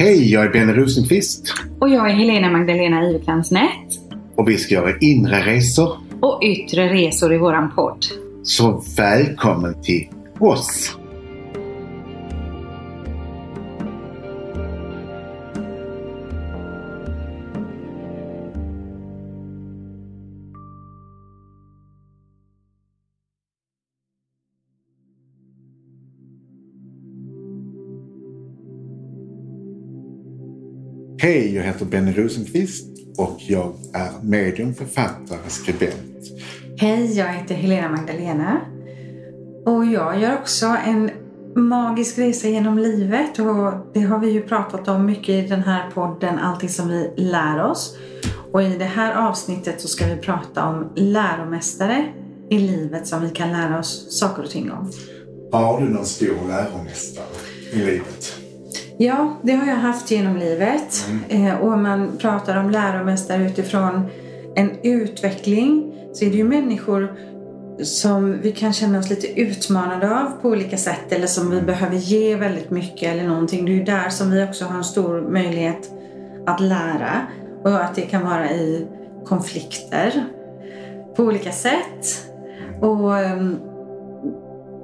Hej, jag är Benny Rosenqvist Och jag är Helena Magdalena Iverkrans Nätt. och vi ska göra inre resor. Och yttre resor i våran podd. Så välkommen till oss! Hej, jag heter Benny Rosenqvist och jag är medium, författare, skribent. Hej, jag heter Helena Magdalena. Och jag gör också en magisk resa genom livet. Och det har vi ju pratat om mycket i den här podden, allting som vi lär oss. Och i det här avsnittet så ska vi prata om läromästare i livet som vi kan lära oss saker och ting om. Har du någon stor läromästare i livet? Ja, det har jag haft genom livet. Eh, och om man pratar om läromästare utifrån en utveckling så är det ju människor som vi kan känna oss lite utmanade av på olika sätt eller som vi behöver ge väldigt mycket eller någonting. Det är ju där som vi också har en stor möjlighet att lära och att det kan vara i konflikter på olika sätt. Och ehm,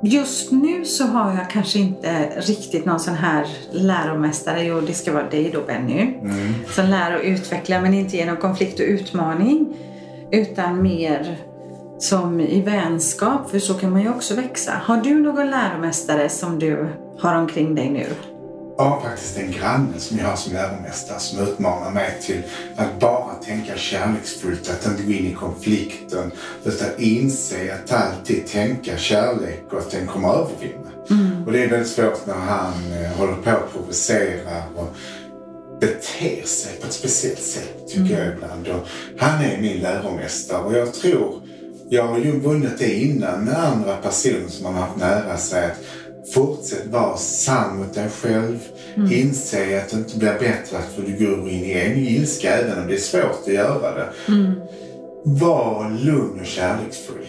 Just nu så har jag kanske inte riktigt någon sån här läromästare. Jo, det ska vara dig då Benny. Mm. Som lär och utvecklar men inte genom konflikt och utmaning. Utan mer som i vänskap, för så kan man ju också växa. Har du någon läromästare som du har omkring dig nu? Jag har faktiskt en granne som jag har som läromästare som utmanar mig till att bara tänka kärleksfullt, att inte gå in i konflikten utan inse att alltid tänka kärlek och att den kommer övervinna. Och det är väldigt svårt när han eh, håller på att provocera och beter sig på ett speciellt sätt tycker jag ibland. Och han är min läromästare och jag tror, jag har ju vunnit det innan med andra personer som man har haft nära sig. Fortsätt vara sann mot dig själv. Inse att det inte blir bättre för du går in i en ilska även om det är svårt att göra det. Var lugn och kärleksfull.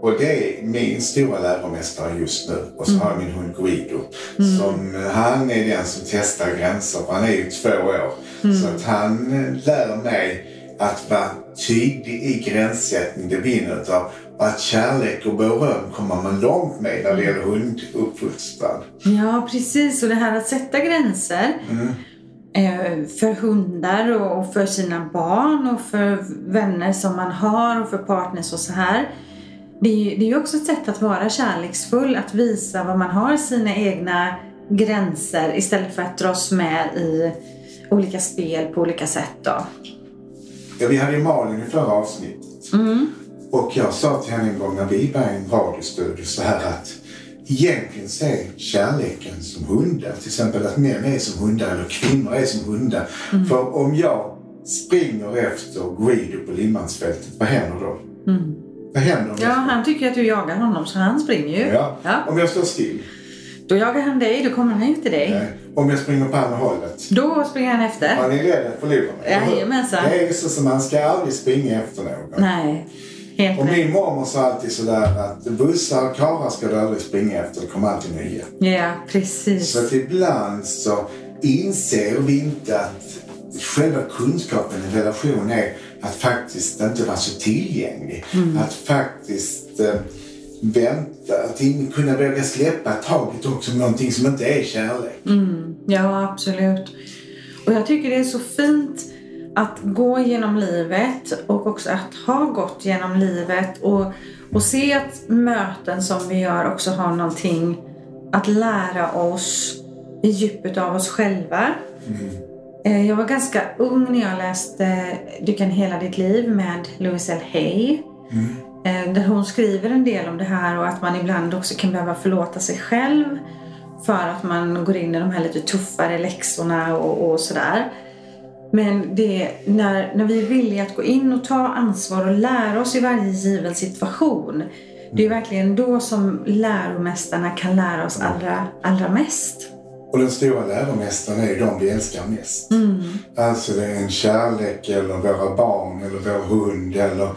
Och det är min stora läromästare just nu. Och så har jag min hund Guido. Som, han är den som testar gränser. Han är ju två år. Så att han lär mig att vara tydlig i gränssättning. Det vinner utav. Att kärlek och beröm kommer man långt med när det gäller hunduppfostran. Ja, precis. Och det här att sätta gränser eh, för hundar och för sina barn och för vänner som man har och för partners och så här. Det är ju det är också ett sätt att vara kärleksfull, att visa vad man har sina egna gränser istället för att dras med i olika spel på olika sätt. Då. Ja, vi hade ju Malin i förra avsnittet. Och jag sa till henne en gång när vi var i en radiostudio så här att egentligen är kärleken som hundar. Till exempel att män är som hundar eller kvinnor är som hundar. För om jag springer efter Guido på Limmansfältet, vad händer då? Vad händer om Ja, han tycker att du jagar honom så han springer ju. Ja. Ja. Om jag står still? Då jagar han dig, då kommer han ju till dig. Nej. Om jag springer på andra hållet? Då springer han efter. Man är rädd att förlora mig. Jajamensan. Det är så som man ska aldrig springa efter någon. Nej, helt Och min mormor sa alltid sådär att bussar och karlar ska du aldrig springa efter, det kommer alltid nya. Ja, precis. Så att ibland så inser vi inte att själva kunskapen i relation är att faktiskt inte vara så tillgänglig. Att faktiskt eh, vänta, att in, kunna våga släppa taget också om någonting som inte är kärlek. Ja, absolut. Och jag tycker det är så fint att gå genom livet och också att ha gått genom livet och, och se att möten som vi gör också har någonting att lära oss i djupet av oss själva. Eh, Jag var ganska ung när jag läste Du kan hela ditt liv med Louise L. Hay. Eh, Där hon skriver en del om det här och att man ibland också kan behöva förlåta sig själv för att man går in i de här lite tuffare läxorna och, och sådär. Men det, när, när vi är villiga att gå in och ta ansvar och lära oss i varje given situation. Det är verkligen då som läromästarna kan lära oss allra, allra mest. Och den stora läromästaren är ju de vi älskar mest. Alltså det är en kärlek eller våra barn eller vår hund eller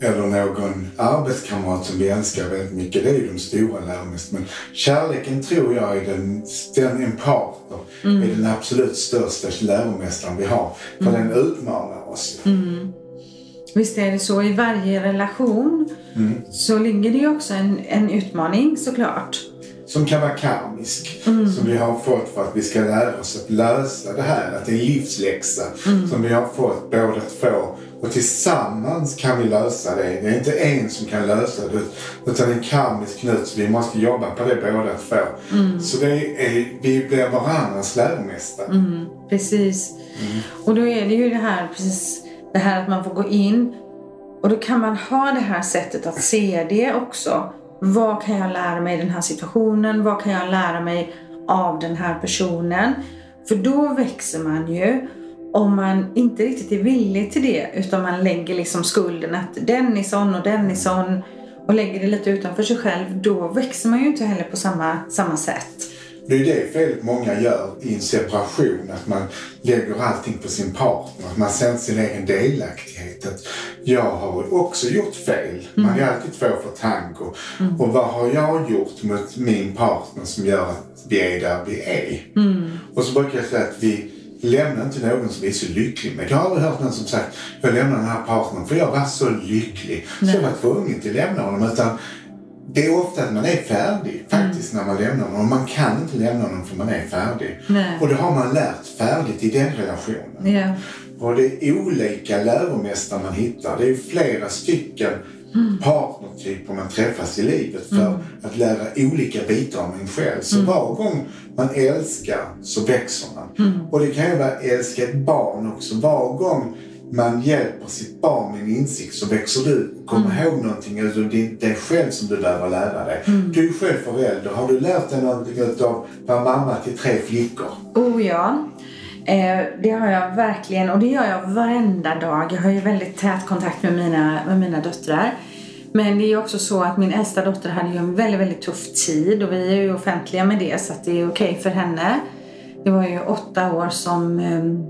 eller någon arbetskamrat som vi älskar väldigt mycket. Det är ju de stora läromästarna. Men kärleken tror jag är den, den en partner, Mm. är den absolut största läromästaren vi har. För den utmanar oss. Mm. Visst är det så. I varje relation Mm. så ligger det ju också en, en utmaning såklart. Som kan vara karmisk. Mm. Som vi har fått för att vi ska lära oss att lösa det här. Att det är en livsläxa Mm. som vi har fått båda två. Och tillsammans kan vi lösa det. Det är inte en som kan lösa det. Utan en karmisk knut. Så vi måste jobba på det båda två. Mm. Så det är, vi blir varandras läromästare. Mm, precis. Och då är det ju det här, precis, det här att man får gå in och då kan man ha det här sättet att se det också. Vad kan jag lära mig i den här situationen? Vad kan jag lära mig av den här personen? För då växer man ju om man inte riktigt är villig till det utan man lägger liksom skulden att den är sån och den är sån och lägger det lite utanför sig själv. Då växer man ju inte heller på samma, samma sätt. Det är det felet många gör i en separation. Att man lägger allting på sin partner. Att man ser sin egen delaktighet. Att jag har också gjort fel. Man är alltid två för tango. Och vad har jag gjort mot min partner som gör att vi är där vi är? Och så brukar jag säga att vi lämnar inte någon som är så lycklig med. Jag har aldrig hört någon som sagt jag lämnar den här partnern för jag var så lycklig. Så jag var tvungen till att lämna honom. Utan det är ofta att man är färdig faktiskt när man lämnar någon. Man kan inte lämna någon för man är färdig. Nej. Och det har man lärt färdigt i den relationen. Ja. Och det är olika läromästare man hittar. Det är flera stycken partnertyper man träffas i livet för att lära olika bitar om en själv. Så var gång man älskar så växer man. Och det kan ju vara älska ett barn också. Var gång man hjälper sitt barn med en insikt så växer du. Kom ihåg någonting utav din- dig själv som du behöver lära dig. Du är själv förälder. Har du lärt dig någonting av att vara mamma till tre flickor? Oh ja. Eh, det har jag verkligen och det gör jag varenda dag. Jag har ju väldigt tät kontakt med mina, med mina döttrar. Men det är ju också så att min äldsta dotter hade ju en väldigt, väldigt tuff tid och vi är ju offentliga med det så att det är okej för henne. Det var ju åtta år som, ehm,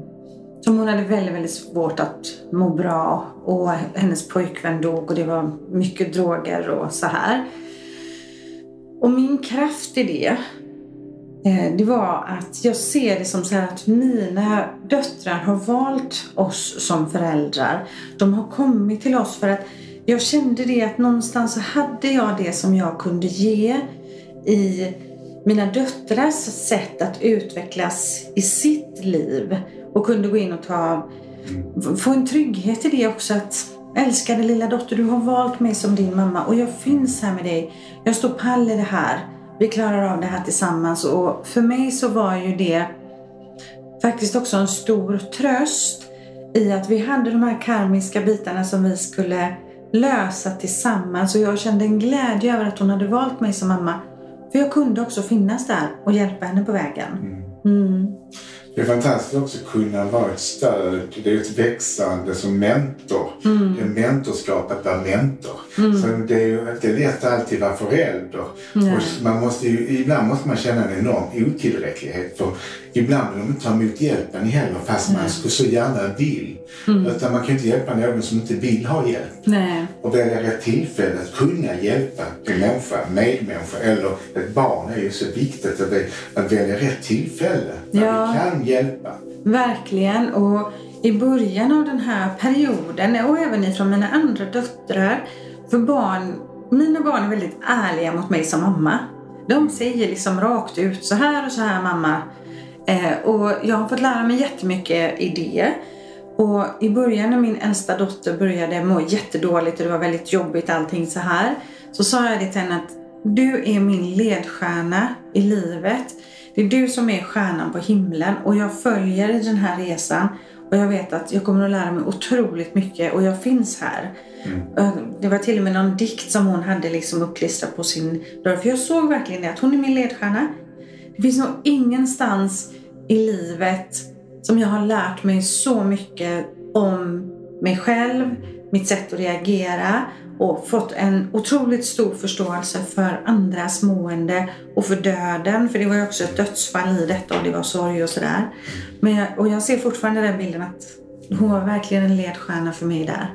som hon hade väldigt, väldigt svårt att må bra och hennes pojkvän dog och det var mycket droger och så här. Och min kraft i det Eh, det var att jag ser det som så här att mina döttrar har valt oss som föräldrar. De har kommit till oss för att jag kände det att någonstans så hade jag det som jag kunde ge i mina döttrars sätt att utvecklas i sitt liv och kunde gå in och ta, få en trygghet i det också att älskade lilla dotter, du har valt mig som din mamma och jag finns här med dig. Jag står pall i det här. Vi klarar av det här tillsammans och för mig så var ju det faktiskt också en stor tröst i att vi hade de här karmiska bitarna som vi skulle lösa tillsammans och jag kände en glädje över att hon hade valt mig som mamma. För jag kunde också finnas där och hjälpa henne på vägen. Mm. Det är fantastiskt också att kunna vara ett stöd. Det är ett växande som mentor. Mm. Det är mentorskap att vara mentor. Så det är ju inte lätt alltid vara förälder. Och man måste ju, ibland måste man känna en enorm otillräcklighet. För ibland vill de inte ta emot hjälpen heller fast man skulle så gärna vill. Mm. Utan man kan inte hjälpa någon som inte vill ha hjälp. Nej. Och välja rätt tillfälle att kunna hjälpa en människa, medmänniska eller ett barn är ju så viktigt att, vi, att välja rätt tillfälle när Ja. vi kan hjälpa. Verkligen. Och i början av den här perioden och även ifrån mina andra döttrar. För barn, mina barn är väldigt ärliga mot mig som mamma. De säger liksom rakt ut så här och så här mamma. Eh, och jag har fått lära mig jättemycket i det. Och i början när min äldsta dotter började må jättedåligt och det var väldigt jobbigt allting så här. Så sa jag det till henne att du är min ledstjärna i livet. Det är du som är stjärnan på himlen och jag följer i den här resan. Och jag vet att jag kommer att lära mig otroligt mycket och jag finns här. Eh, Det var till och med någon dikt som hon hade liksom uppklistrat på sin dörr. För jag såg verkligen det, att hon är min ledstjärna. Det finns nog ingenstans i livet som jag har lärt mig så mycket om mig själv, mitt sätt att reagera och fått en otroligt stor förståelse för andras mående och för döden. För det var ju också ett dödsfall i detta och det var sorg och sådär. Men jag, och jag ser fortfarande den bilden att hon var verkligen en ledstjärna för mig där.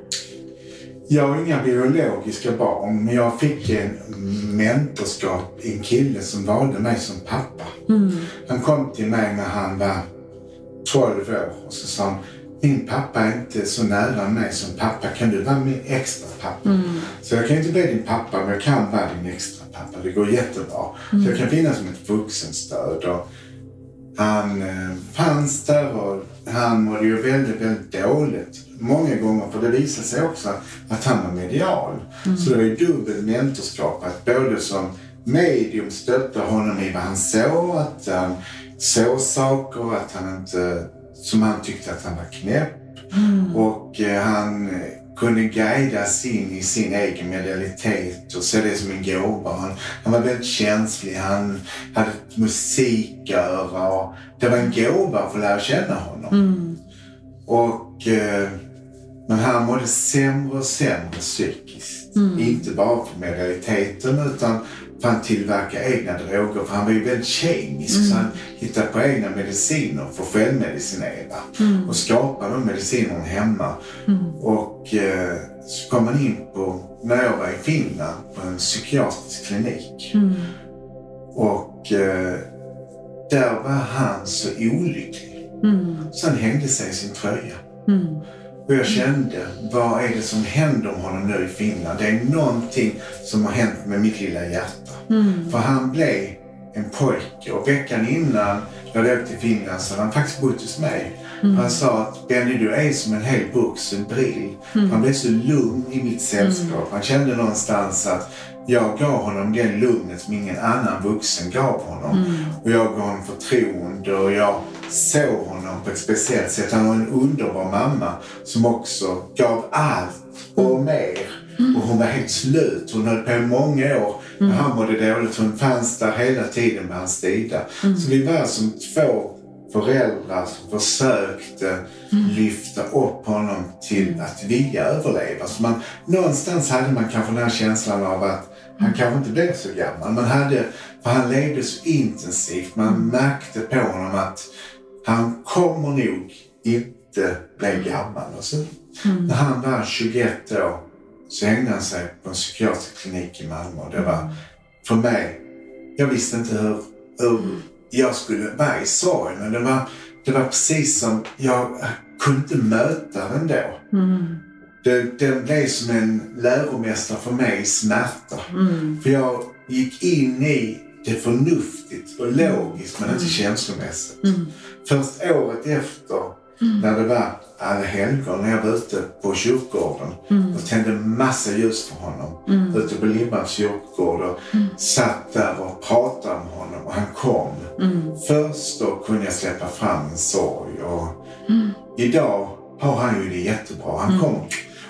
Jag har inga biologiska barn, men jag fick en mentorskap i en kille som valde mig som pappa. Mm. Han kom till mig när han var 12 år och så sa han, min pappa är inte så nära mig som pappa. Kan du vara min extra pappa? Mm. Så jag kan inte bli din pappa, men jag kan vara din extra pappa. Det går jättebra. Så jag kan finnas som ett vuxenstöd. Och han eh, fanns där och han mådde ju väldigt, väldigt dåligt många gånger för det visade sig också att han var medial. Så det var ju dubbelt mentorskap att både som medium stötta honom i vad han såg, att han såg saker, att han inte, som han tyckte att han var knäpp. Och eh, han kunde guidas in i sin egen medialitet och se det som en gåva. Han, han var väldigt känslig, han hade ett musiköra och det var en gåva att få lära känna honom. Mm. Och, eh, men han mådde sämre och sämre psykiskt. Mm. Inte bara för medialiteten utan för han tillverkade egna droger. För han var ju väldigt kemisk Mm. så han hittade på egna mediciner för att självmedicinera. Mm. Och skapade de medicinerna hemma. Och eh, så kom han in på, när jag var i Finland, på en psykiatrisk klinik. Mm. Och eh, där var han så olycklig. Mm. Så han hängde sig i sin tröja. Mm. Och jag kände, vad är det som händer med honom nu i Finland? Det är någonting som har hänt med mitt lilla hjärta. Mm. För han blev en pojke och veckan innan jag åkte till Finland så hade han faktiskt bott hos mig. Han sa att Benny du är som en hel vuxen brill. Han blev så lugn i mitt sällskap. Han kände någonstans att jag gav honom den lugnet som ingen annan vuxen gav honom. Och jag gav honom förtroende och jag såg honom på ett speciellt sätt. Han var en underbar mamma som också gav allt och mer. Och hon var helt slut. Hon höll på i många år när han mådde dåligt. Hon fanns där hela tiden med hans sida. Så vi var som två föräldrar som försökte lyfta upp honom till att vilja överleva. Så man, någonstans hade man kanske den här känslan av att han kanske inte blev så gammal. Man hade, för han levde så intensivt. Man märkte på honom att han kommer nog inte bli gammal. Och så, När han var 21 år så hängde han sig på en psykiatrisk klinik i Malmö. Det var för mig, jag visste inte hur, hur jag skulle vara i sorg. Men det var, det var precis som, jag kunde inte möta den då. Mm. Det, den blev som en läromästare för mig i smärta. Mm. För jag gick in i det förnuftigt och logiskt men inte känslomässigt. Mm. Först året efter när det var alla helgon när jag var ute på kyrkogården och tände massa ljus för honom. Ute på Limhamns kyrkogård och satt där och pratade med honom och han kom. Först då kunde jag släppa fram en sorg och idag har han ju det jättebra. Han kommer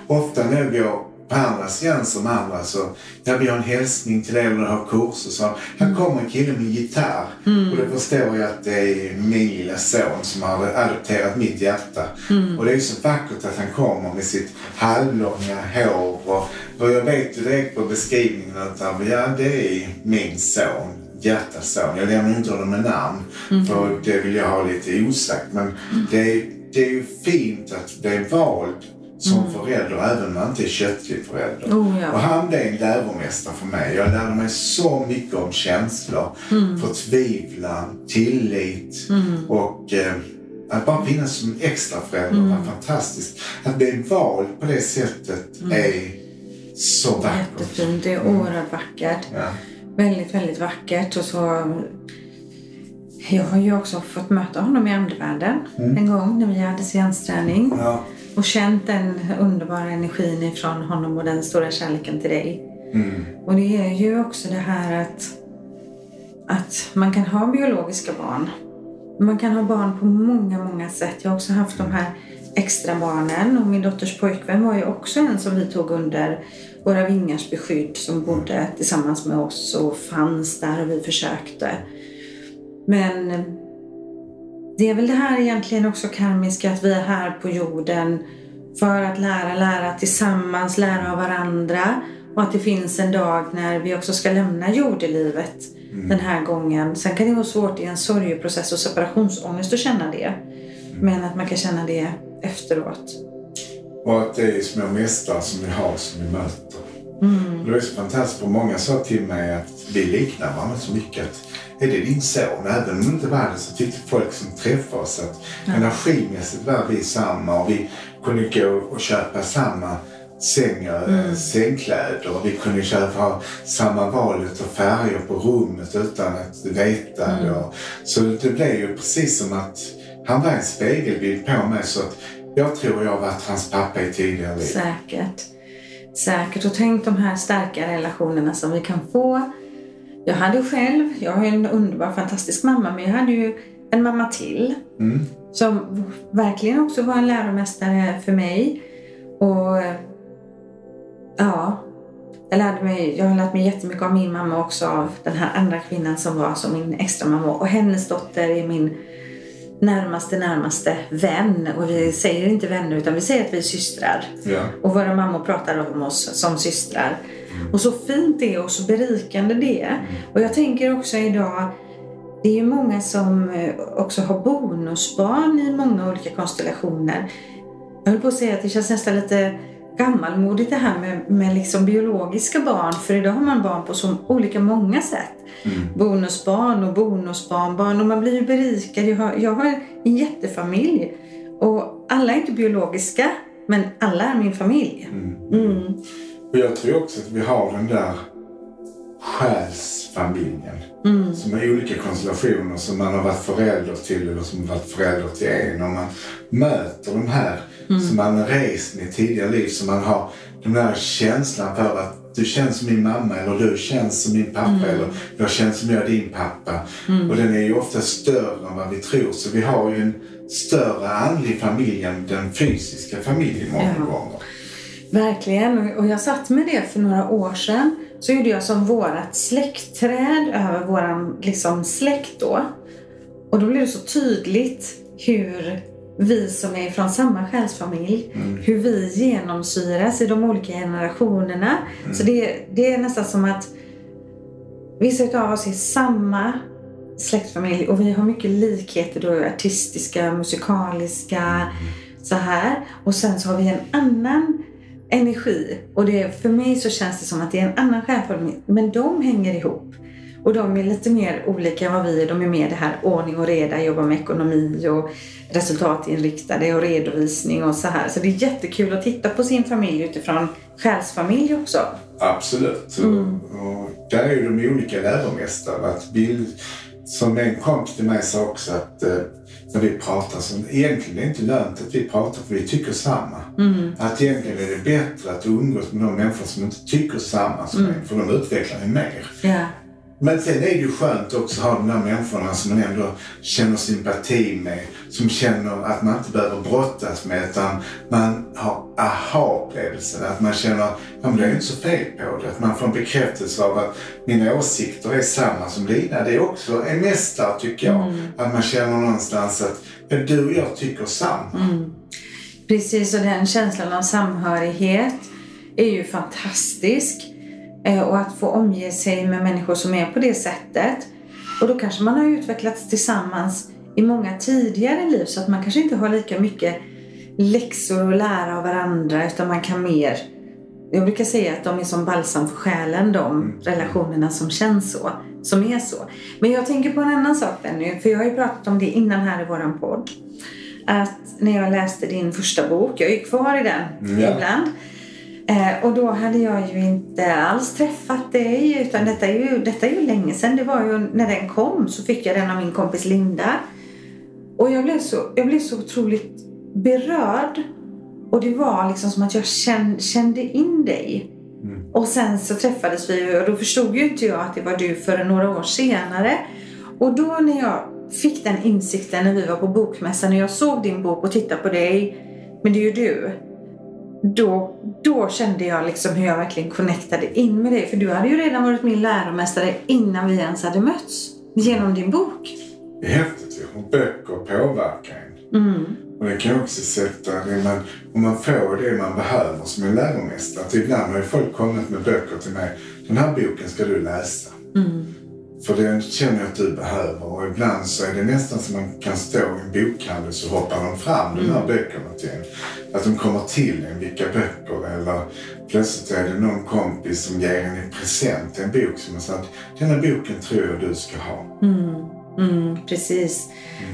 ofta när jag på andra seanser med andra så när vi har en hälsning till det eller har kurser så. Här kommer en kille med gitarr. Och då förstår jag att det är min lilla son som har adopterat mitt hjärta. Och det är ju så vackert att han kommer med sitt halvlånga hår och, och jag vet ju direkt på beskrivningen att ja, det är min son hjärtas son. Jag lämnar inte honom med namn för det vill jag ha lite osagt men det är, det är ju fint att bli vald som förälder även om man inte är köttlig förälder. Oh, ja. Och han blev en läromästare för mig. Jag lärde mig så mycket om känslor, förtvivlan, tillit och eh, att bara finnas som extra förälder var fantastiskt. Att bli vald på det sättet är så vackert. Jättefint. Det är oerhört vackert. Ja. Väldigt, väldigt vackert. Och så... Jag har ju också fått möta honom i andevärlden en gång när vi hade seansträning. Ja. Och känt den underbara energin ifrån honom och den stora kärleken till dig. Mm. Och det är ju också det här att, att man kan ha biologiska barn. Man kan ha barn på många, många sätt. Jag har också haft de här extra barnen och min dotters pojkvän var ju också en som vi tog under våra vingars beskydd som bodde tillsammans med oss och fanns där och vi försökte. Men det är väl det här egentligen också karmiska, att vi är här på jorden för att lära, lära tillsammans, lära av varandra och att det finns en dag när vi också ska lämna jordelivet den här gången. Sen kan det vara svårt i en sorgeprocess och separationsångest att känna det. Men att man kan känna det efteråt. Och att det är små mästare som vi har som vi möter. Mm. Det är så fantastiskt, för många sa till mig att vi liknar varandra så mycket. Är det din son? Även om det inte var det så tyckte folk som träffade oss att Ja. energimässigt var vi samma och vi kunde gå och köpa samma säng, mm. sängkläder och vi kunde köpa samma valet av färger på rummet utan att veta Mm. det. Och- Så det blev ju precis som att han var en spegelbild på mig så att jag tror jag varit hans pappa i tidigare liv. Säkert. Säkert. Och tänk de här starka relationerna som vi kan få. Jag hade själv, jag har ju en underbar fantastisk mamma, men jag hade ju en mamma till Mm. som verkligen också var en läromästare för mig. Och ja, jag, lärde mig, jag har lärt mig jättemycket av min mamma också av den här andra kvinnan som var som min extra mamma. Och hennes dotter är min närmaste, närmaste vän. Och vi säger inte vänner utan vi säger att vi är systrar. Ja. Och våra mammor pratar om oss som systrar. Och så fint det är och så berikande det är. Och jag tänker också idag, det är ju många som eh, också har bonusbarn i många olika konstellationer. Jag höll på att säga att det känns nästan lite gammalmodigt det här med, med liksom biologiska barn. För idag har man barn på så olika många sätt. Mm. Bonusbarn och bonusbarnbarn och man blir ju berikad. Jag har, jag har en jättefamilj och alla är inte biologiska men alla är min familj. Mm. Mm. Och jag tror också att vi har den där själsfamiljen. Mm. Som är olika konstellationer som man har varit förälder till eller som varit förälder till en. Och man möter de här Mm. som man har rest med i tidigare liv. Så man har den där känslan för att du känns som min mamma eller du känns som min pappa Mm. eller jag känns som jag är din pappa. Och den är ju ofta större än vad vi tror. Så vi har ju en större andlig familj än den fysiska familjen många gånger. Verkligen. Och jag satt med det för några år sedan. Så gjorde jag som vårat släktträd över våran liksom, släkt då. Och då blev det så tydligt hur vi som är från samma själsfamilj, hur vi genomsyras i de olika generationerna. Så det, det är nästan som att vissa av oss är samma släktfamilj och vi har mycket likheter då, artistiska, musikaliska, så här. Och sen så har vi en annan energi. Och det, för mig så känns det som att det är en annan själsfamilj, men de hänger ihop. Och de är lite mer olika än vad vi är. De är mer det här ordning och reda, jobba med ekonomi och resultatinriktade och redovisning och så här. Så det är jättekul att titta på sin familj utifrån själsfamilj också. Absolut. Mm. Och där är ju de olika läromästare. Att bild, som en kompis till mig sa också att eh, när vi pratar så egentligen är det inte lönt att vi pratar för vi tycker samma. Mm. Att egentligen är det bättre att umgås med de människor som inte tycker samma som Mm. en för de utvecklar en mer. Ja. Men sen är det ju skönt också att ha de där människorna som man ändå känner sympati med. Som känner att man inte behöver brottas med utan man har aha-upplevelsen. Att man känner att det är inte så fel på det. Att man får en bekräftelse av att mina åsikter är samma som dina. Det är också en mästare tycker jag. Att man känner någonstans att du och jag tycker samma. Precis, och den känslan av samhörighet är ju fantastisk. Eh, Och att få omge sig med människor som är på det sättet. Och då kanske man har utvecklats tillsammans i många tidigare liv så att man kanske inte har lika mycket läxor att lära av varandra utan man kan mer jag brukar säga att de är som balsam för själen, de relationerna som känns så. Som är så. Men jag tänker på en annan sak Benny, för jag har ju pratat om det innan här i våran podd. Att när jag läste din första bok, jag är ju kvar i den Mm, ja. ibland. Eh, och då hade jag ju inte alls träffat dig, utan detta är, ju, detta är ju länge sedan. Det var ju när den kom så fick jag den av min kompis Linda. Och jag blev så, jag blev så otroligt berörd. Och det var liksom som att jag kände, kände in dig. Mm. Och sen så träffades vi och då förstod ju inte jag att det var du förrän några år senare. Och då när jag fick den insikten när vi var på bokmässan, när jag såg din bok och tittade på dig, men det är ju du. Då, då kände jag liksom hur jag verkligen connectade in med dig. För du hade ju redan varit min läromästare innan vi ens hade mötts. Genom din bok. Det är häftigt. Och böcker påverkar en. Mm. Och det kan också sätta det man, om man får det man behöver som en läromästare. Att ibland har ju folk kommit med böcker till mig. Den här boken ska du läsa. Mm. För det känner jag att du behöver och ibland så är det nästan som man kan stå i en bokhandel så hoppar de fram de här böckerna till en. Att de kommer till en, vilka böcker eller plötsligt är det någon kompis som ger en i present en bok som man säger att denna boken tror jag du ska ha. Mm, precis.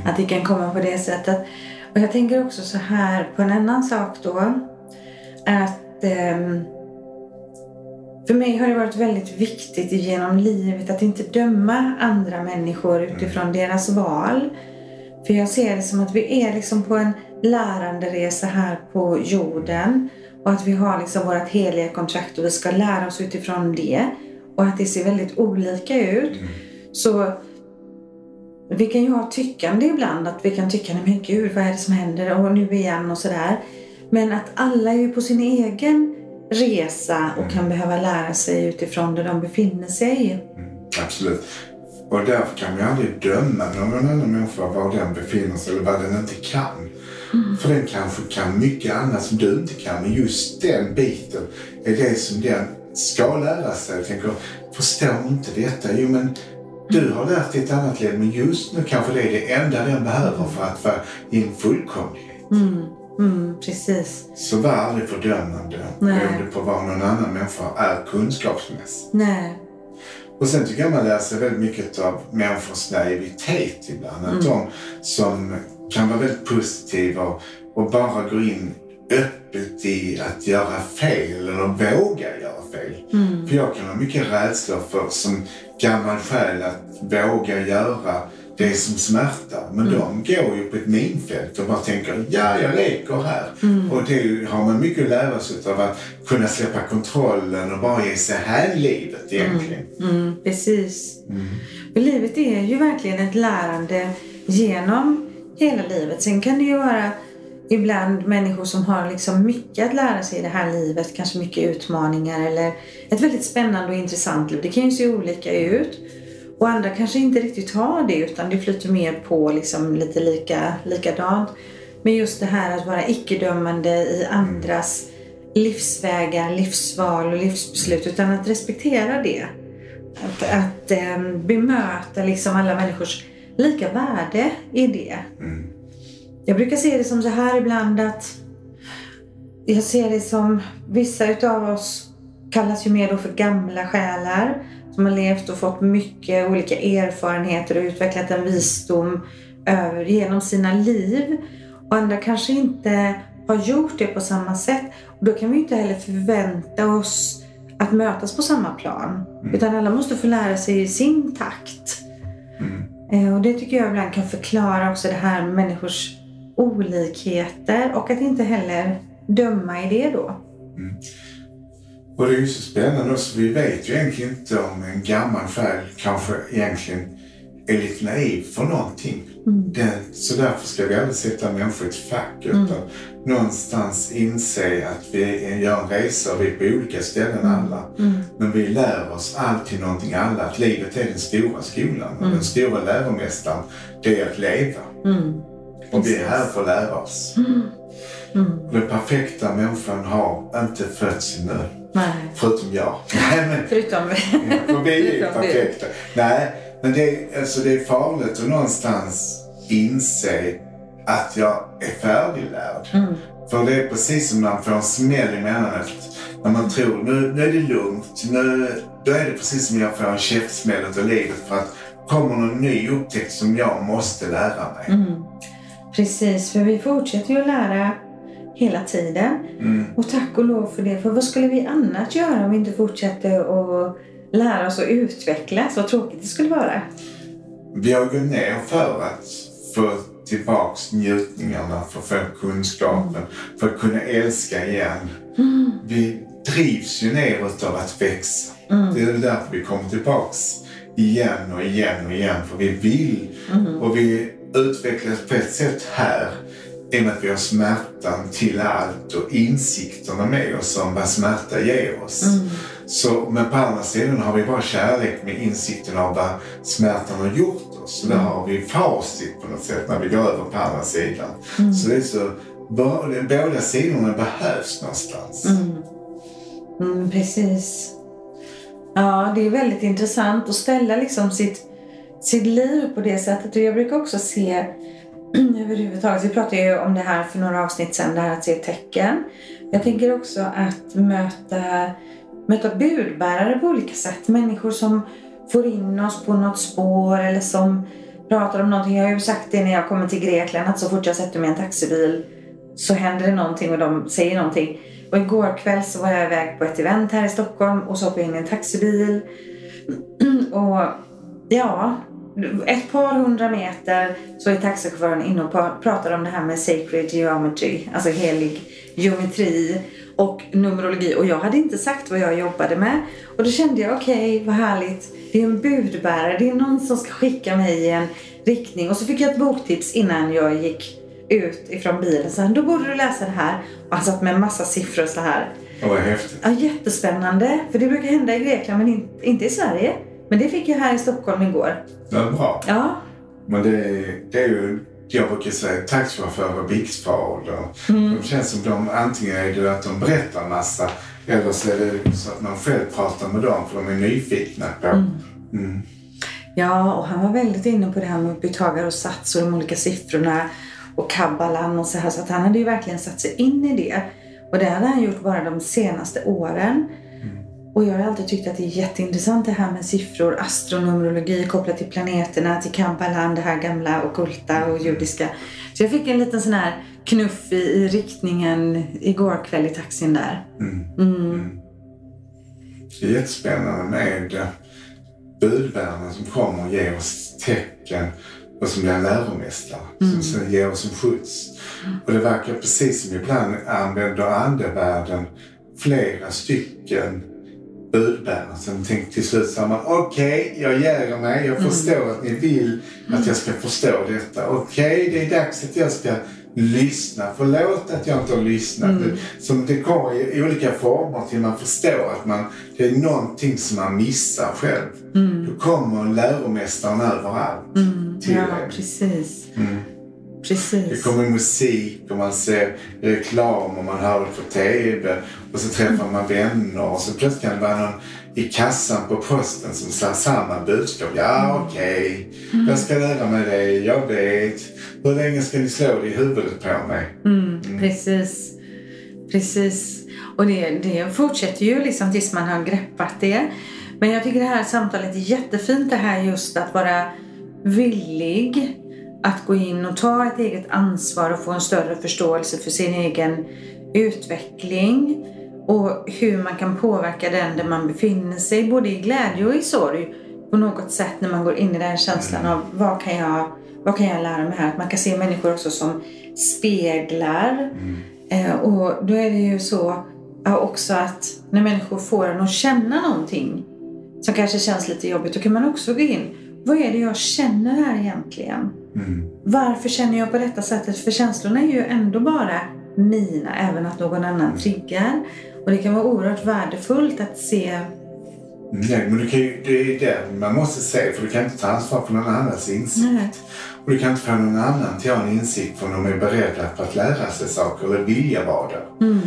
Att det kan komma på det sättet. Och jag tänker också så här på en annan sak då. Att ehm, för mig har det varit väldigt viktigt genom livet att inte döma andra människor utifrån deras val. För jag ser det som att vi är liksom på en läranderesa här på jorden. Och att vi har liksom vårt heliga kontrakt och vi ska lära oss utifrån det. Och att det ser väldigt olika ut. Så vi kan ju ha tyckande ibland. Att vi kan tycka, nej men gud vad är det som händer? Och nu igen och sådär. Men att alla är ju på sin egen resa och kan behöva lära sig utifrån där de befinner sig. Mm, absolut. Och därför kan man aldrig döma någon annan människa var den befinner sig eller vad den inte kan. För den kanske kan mycket annat som du inte kan. Men just den biten är det som den ska lära sig. Jag tänker, förstår inte detta? Jo men du har lärt dig ett annat liv men just nu kanske det är det enda den behöver för att vara i en fullkomlighet. Mm, mm, precis. Så var aldrig fördömande Nej. beroende på vad någon annan människa är kunskapsmässigt. Nej. Och sen tycker jag man lär sig väldigt mycket av människors naivitet ibland. Att de som kan vara väldigt positiva och, och bara går in öppet i att göra fel eller våga göra fel. För jag kan ha mycket rädsla för som gammal själ att våga göra det som smärtar. Men de går ju på ett minfält och bara tänker ja, jag leker här. Och det har man mycket att lära sig av att kunna släppa kontrollen och bara ge sig här livet egentligen. Mm, precis. För livet är ju verkligen ett lärande genom hela livet. Sen kan det ju vara ibland människor som har liksom mycket att lära sig i det här livet. Kanske mycket utmaningar eller ett väldigt spännande och intressant liv. Det kan ju se olika ut. Och andra kanske inte riktigt har det utan det flyter mer på liksom lite lika, likadant. Men just det här att vara icke-dömande i andras livsvägar, livsval och livsbeslut utan att respektera det. Att, att eh, bemöta liksom alla människors lika värde i det. Jag brukar se det som så här ibland att jag ser det som vissa utav oss kallas ju mer då för gamla själar som har levt och fått mycket olika erfarenheter och utvecklat en visdom över, genom sina liv. Och andra kanske inte har gjort det på samma sätt. Och då kan vi inte heller förvänta oss att mötas på samma plan. Utan alla måste få lära sig i sin takt. Eh, Och det tycker jag ibland kan förklara också det här med människors olikheter och att inte heller döma i det då. Och det är ju så spännande också. Vi vet ju egentligen inte om en gammal själ kanske egentligen är lite naiv för någonting. Den, så därför ska vi aldrig sätta människor i ett fack utan någonstans inse att vi gör en resa och vi är på olika ställen alla. Men vi lär oss alltid någonting alla. Att livet är den stora skolan och den stora läromästaren det är att leva. Och vi är här för att lära oss. Den perfekta människan har inte fötts ännu. Nej. Förutom jag. Nej, men, Förutom för vi Förutom du. perfekta. Nej, men det är, alltså det är farligt att någonstans inse att jag är färdiglärd. För det är precis som när man får en smäll i emellanåt. När man tror nu, nu är det lugnt. Nu, då är det precis som jag får en käftsmäll av livet. För att kommer någon ny upptäckt som jag måste lära mig. Precis, för vi fortsätter ju att lära hela tiden. Och tack och lov för det. För vad skulle vi annars göra om vi inte fortsätter att lära oss att utvecklas? Vad tråkigt det skulle vara. Vi har gått ner för att få tillbaks njutningarna, för att få kunskapen, för att kunna älska igen. Vi drivs ju neråt av att växa. Det är därför vi kommer tillbaks igen och igen och igen. För vi vill och vi utvecklas på ett sätt här i och med att vi har smärtan till allt och insikterna med oss om vad smärta ger oss. Så, men på andra sidan har vi bara kärlek med insikten av vad smärtan har gjort oss. Så där har vi facit på något sätt när vi går över på andra sidan. Så det är så, båda sidorna behövs någonstans. Mm, precis. Ja, det är väldigt intressant att ställa liksom sitt, sitt liv på det sättet. Och jag brukar också se överhuvudtaget, vi pratade ju om det här för några avsnitt sedan, det här att se tecken. Jag tänker också att möta, möta budbärare på olika sätt. Människor som får in oss på något spår eller som pratar om någonting. Jag har ju sagt det när jag kommer till Grekland att så fort jag sätter mig i en taxibil så händer det någonting och de säger någonting. Och igår kväll så var jag iväg på ett event här i Stockholm och så hoppade jag in i en taxibil. Och ja, ett par hundra meter så är taxichauffören inne och pratar om det här med sacred geometry, alltså helig geometri och numerologi. Och jag hade inte sagt vad jag jobbade med. Och då kände jag, okej, okay, vad härligt. Det är en budbärare, det är någon som ska skicka mig i en riktning. Och så fick jag ett boktips innan jag gick ut ifrån bilen. Så då borde du läsa det här. Och han satt med en massa siffror så här. Och vad häftigt. Ja, jättespännande. För det brukar hända i Grekland men inte i Sverige. Men det fick jag här i Stockholm igår. Ja, bra. Ja. Men det, det är ju, jag brukar säga taxichaufförer biksfader. Mm. Det känns som de, antingen är det att de berättar massa eller så är det så att man själv pratar med dem för de är nyfikna på. Mm. Mm. Ja, och han var väldigt inne på det här med Pythagoras och sats och de olika siffrorna och kabbalan och så här. Så att han hade ju verkligen satt sig in i det. Och det hade han gjort bara de senaste åren. Och jag har alltid tyckt att det är jätteintressant det här med siffror, astronomologi kopplat till planeterna, till Kabbalan, det här gamla okulta och judiska. Så jag fick en liten sån här knuff i, i riktningen igår kväll i taxin där. Mm. Mm. Det är jättespännande med budbärarna som kommer och ger oss tecken och som blir läromästare mm. som sen ger oss en skjuts. Och det verkar precis som ibland använder andevärlden flera stycken budbärare. Sen tänkte till slut sa man okej, okay, jag ger mig. Jag mm. förstår mm. att ni vill att jag ska förstå detta. Okej, okay, det är dags att jag ska lyssna. Förlåt att jag inte har lyssnat. Mm. Som det kommer i olika former till man förstår att man, det är någonting som man missar själv. Mm. Då kommer läromästaren överallt mm. till Ja, en. precis. Mm. Precis. Det kommer musik och man ser reklam och man hör det på TV. Och så träffar man vänner och så plötsligt kan det vara någon i kassan på posten som säger samma budskap. Ja, mm. okej. Okay. Mm. Jag ska lära mig det. Jag vet. Hur länge ska ni slå det i huvudet på mig? Mm, mm. Precis. Precis. Och det, det fortsätter ju liksom tills man har greppat det. Men jag tycker det här samtalet är jättefint det här just att vara villig att gå in och ta ett eget ansvar och få en större förståelse för sin egen utveckling och hur man kan påverka den där man befinner sig, både i glädje och i sorg på något sätt när man går in i den känslan av vad kan jag, vad kan jag lära mig här? Att man kan se människor också som speglar. Mm. Eh, och då är det ju så också att när människor får en att känna någonting som kanske känns lite jobbigt, då kan man också gå in. Vad är det jag känner här egentligen? Mm. Varför känner jag på detta sättet? För känslorna är ju ändå bara mina, även att någon annan triggar. Och det kan vara oerhört värdefullt att se Nej, men du kan ju, det är det man måste se för du kan inte ta ansvar för någon annans insikt. Nej. Och du kan inte få någon annan till att ha en insikt för de är beredda på att lära sig saker eller vilja vara det. Mm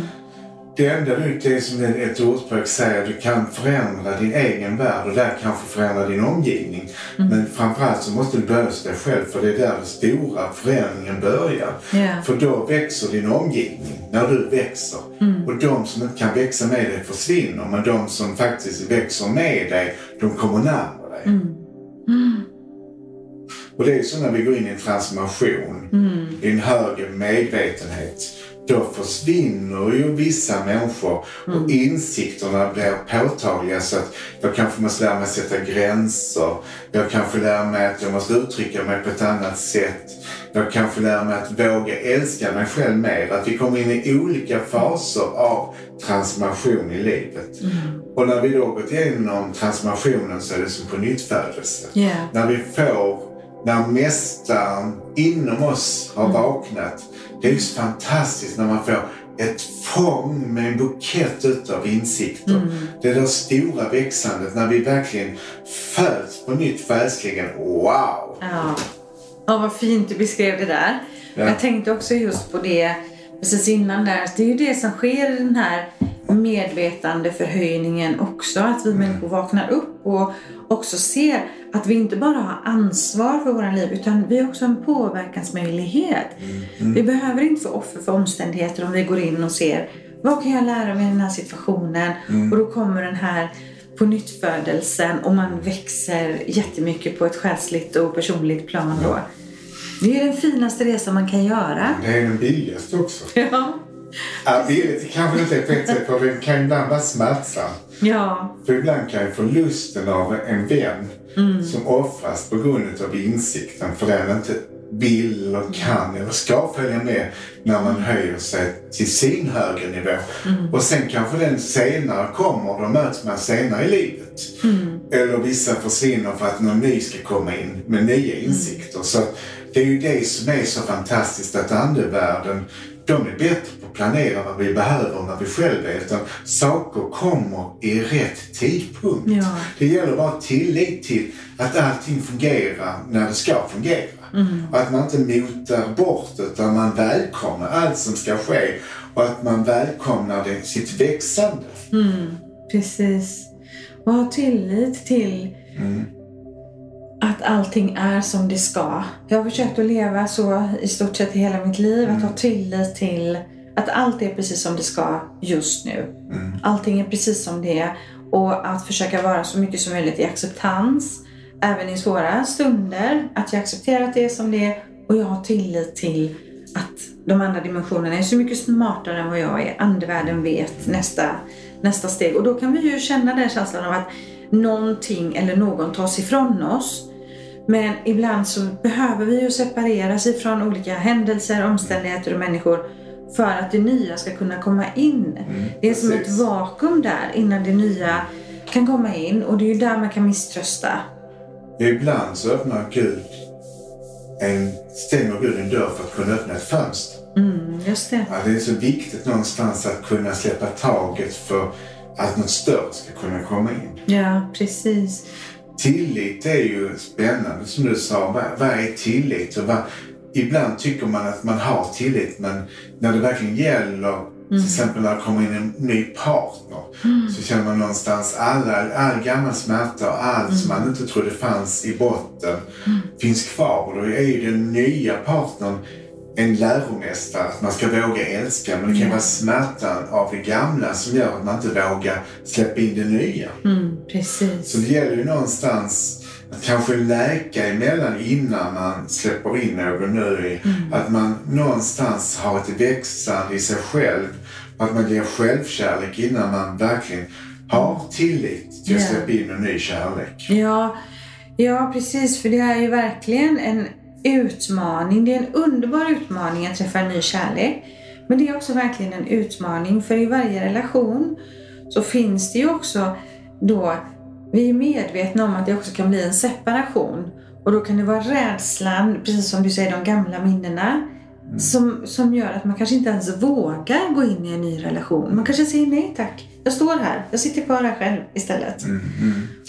det enda du, det är som ett ordspråk säger, du kan förändra din egen värld och där kanske förändra din omgivning. Mm. Men framförallt så måste du börja hos dig själv för det är där den stora förändringen börjar. Yeah. För då växer din omgivning, när du växer. Mm. Och de som inte kan växa med dig försvinner, men de som faktiskt växer med dig, de kommer närmare dig. Mm. Och det är så när vi går in i en transformation, mm. i en högre medvetenhet då försvinner ju vissa människor och mm. insikterna blir påtagliga så att jag kanske måste lära mig att sätta gränser. Jag kanske lär mig att jag måste uttrycka mig på ett annat sätt. Jag kanske lär mig att våga älska mig själv mer. Att vi kommer in i olika faser av transformation i livet. Mm. Och när vi då gått igenom transformationen så är det som på nyttfödelse. Yeah. När vi får, när Mästaren inom oss har mm. vaknat det är ju så fantastiskt när man får ett fång med en bukett utav insikter. Mm. Det där stora växandet när vi verkligen föds på nytt själsligen. Wow! Ja. ja, vad fint du beskrev det där. Ja. Jag tänkte också just på det precis innan där. Det är ju det som sker i den här medvetandeförhöjningen också. Att vi människor vaknar upp och också ser att vi inte bara har ansvar för våra liv utan vi har också en påverkansmöjlighet. Vi behöver inte få offer för omständigheter om vi går in och ser vad kan jag lära mig i den här situationen? Och då kommer den här på nyttfödelsen och man växer jättemycket på ett själsligt och personligt plan då. Det är den finaste resan man kan göra. Det är den billigaste också. Ja. Ja, billigt kanske inte är sätt, för det kan ibland vara smärtsamt. Ja. För ibland kan ju förlusten av en vän som offras på grund av insikten för den inte vill eller kan eller ska följa med när man höjer sig till sin högre nivå. Och sen kanske den senare kommer, då möts man senare i livet. Eller vissa försvinner för att någon ny ska komma in med nya insikter. Så det är ju det som är så fantastiskt att andevärlden, de är bättre att planera vad vi behöver än vad vi själva är. Utan saker kommer i rätt tidpunkt. Ja. Det gäller bara tillit till att allting fungerar när det ska fungera. Och att man inte motar bort utan man välkomnar allt som ska ske. Och att man välkomnar det, sitt växande. Precis. Och ha tillit till att allting är som det ska. Jag har försökt att leva så i stort sett i hela mitt liv. Att ha tillit till att allt är precis som det ska just nu. Allting är precis som det är. Och att försöka vara så mycket som möjligt i acceptans. Även i svåra stunder. Att jag accepterar att det är som det är. Och jag har tillit till att de andra dimensionerna är så mycket smartare än vad jag är. Andevärlden vet nästa, nästa steg. Och då kan vi ju känna den känslan av att någonting eller någon tas ifrån oss. Men ibland så behöver vi ju separeras ifrån olika händelser, omständigheter och människor för att det nya ska kunna komma in. det är som ett vakuum där innan det nya kan komma in och det är ju där man kan misströsta. Ibland så öppnar Gud en, stänger Gud en dörr för att kunna öppna ett fönster. Mm, just det. Ja, det är så viktigt någonstans att kunna släppa taget för att något större ska kunna komma in. Ja, precis. Tillit är ju spännande som du sa. Vad, vad är tillit? Och vad, ibland tycker man att man har tillit men när det verkligen gäller till exempel när det kommer in en ny partner så känner man någonstans alla, all gammal smärta och allt som man inte trodde fanns i botten finns kvar. Och då är ju den nya partnern en läromästare, att man ska våga älska. Men det kan vara smärtan av det gamla som gör att man inte vågar släppa in det nya. Mm, precis. Så det gäller ju någonstans kanske läka emellan innan man släpper in någon ny. Att man någonstans har ett växande i sig själv. Att man ger självkärlek innan man verkligen har tillit till att släppa in en ny kärlek. Ja, ja, precis. För det är ju verkligen en utmaning. Det är en underbar utmaning att träffa en ny kärlek. Men det är också verkligen en utmaning för i varje relation så finns det ju också då, vi är medvetna om att det också kan bli en separation. Och då kan det vara rädslan, precis som du säger, de gamla minnena. Som, som gör att man kanske inte ens vågar gå in i en ny relation. Man kanske säger nej tack. Jag står här. Jag sitter kvar här själv istället.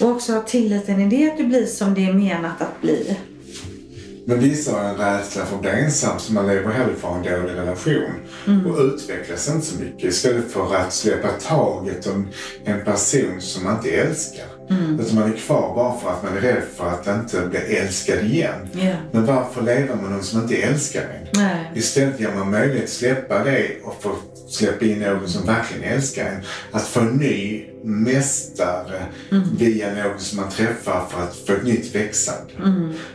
Och också ha tilliten i det att du blir som det är menat att bli. Men vissa har en rädsla för att bli ensam så man lever hellre för en dålig relation och utvecklas inte så mycket istället för att släppa taget om en person som man inte älskar. Utan man är kvar bara för att man är rädd för att inte bli älskad igen. Ja. Men varför leva med någon som inte älskar en? Nej. Istället ger man möjlighet att släppa det och få släppa in någon som verkligen älskar en. Att få en ny mästare via någon som man träffar för att få ett nytt växande.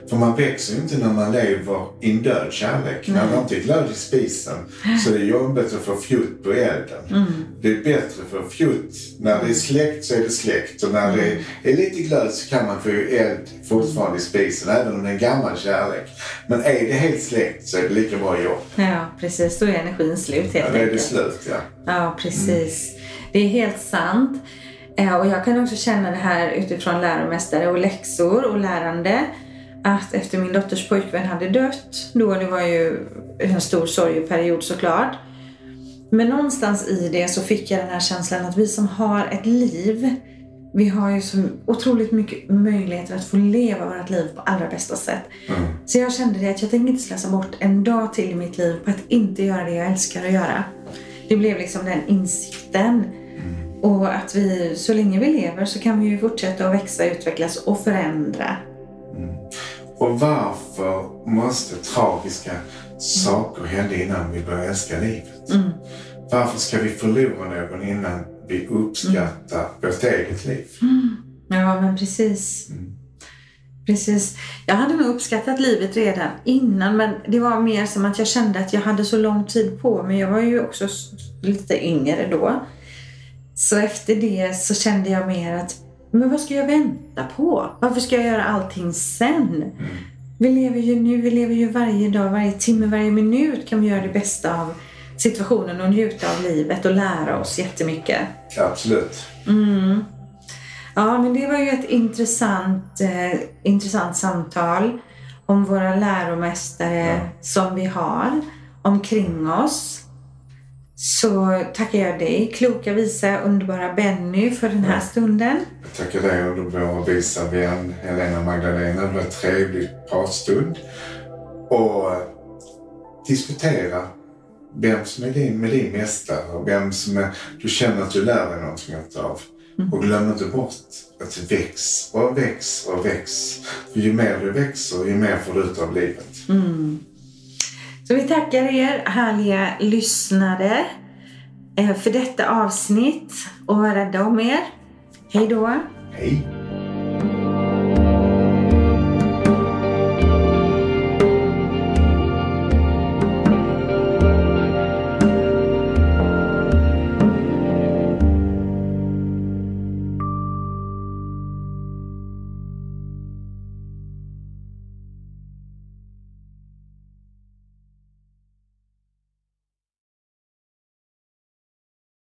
För man växer ju inte när man lever i en död kärlek. När det inte är glöd i spisen så det är jobbigt att få fjutt på elden. Det är bättre för fjutt. När det är släckt så är det släckt och när det är lite glöd så kan man få eld fortfarande i spisen även om det är en gammal kärlek. Men är det helt släckt så är det lika bra jobb. Ja, precis. Då är energin slut helt Ja, då är det enkelt. slut ja. Ja, precis. Det är helt sant. Eh, Och jag kan också känna det här utifrån läromästare och läxor och lärande. Att efter min dotters pojkvän hade dött, då det var ju en stor sorgeperiod såklart. Men någonstans i det så fick jag den här känslan att vi som har ett liv, vi har ju så otroligt mycket möjligheter att få leva vårt liv på allra bästa sätt. Så jag kände det att jag tänker inte slösa bort en dag till i mitt liv på att inte göra det jag älskar att göra. Det blev liksom den insikten. Och att vi, så länge vi lever så kan vi ju fortsätta att växa, utvecklas och förändra. Och varför måste tragiska saker hända innan vi börjar älska livet? Mm. Varför ska vi förlora någon innan vi uppskattar vårt eget liv? Ja, men precis. Mm. Precis. Jag hade nog uppskattat livet redan innan men det var mer som att jag kände att jag hade så lång tid på mig. Jag var ju också lite yngre då. Så efter det så kände jag mer att men vad ska jag vänta på? Varför ska jag göra allting sen? Vi lever ju nu, vi lever ju varje dag, varje timme, varje minut kan vi göra det bästa av situationen och njuta av livet och lära oss jättemycket. Absolut. Mm. Ja, men det var ju ett intressant, eh, intressant samtal om våra läromästare Ja. som vi har omkring oss. Så tackar jag dig, kloka, visa, underbara Benny för den här stunden. Jag tackar dig vår visa vän Helena Magdalena. Det var en trevlig pratstund. Och diskutera vem som är din, med din mästare och vem som är, du känner att du lär dig någonting av. Och glöm inte bort att väx och väx och väx. För ju mer du växer, ju mer får du ut av livet. Mm. Så vi tackar er härliga lyssnare eh, för detta avsnitt och var rädda om er. Hej då! Hej!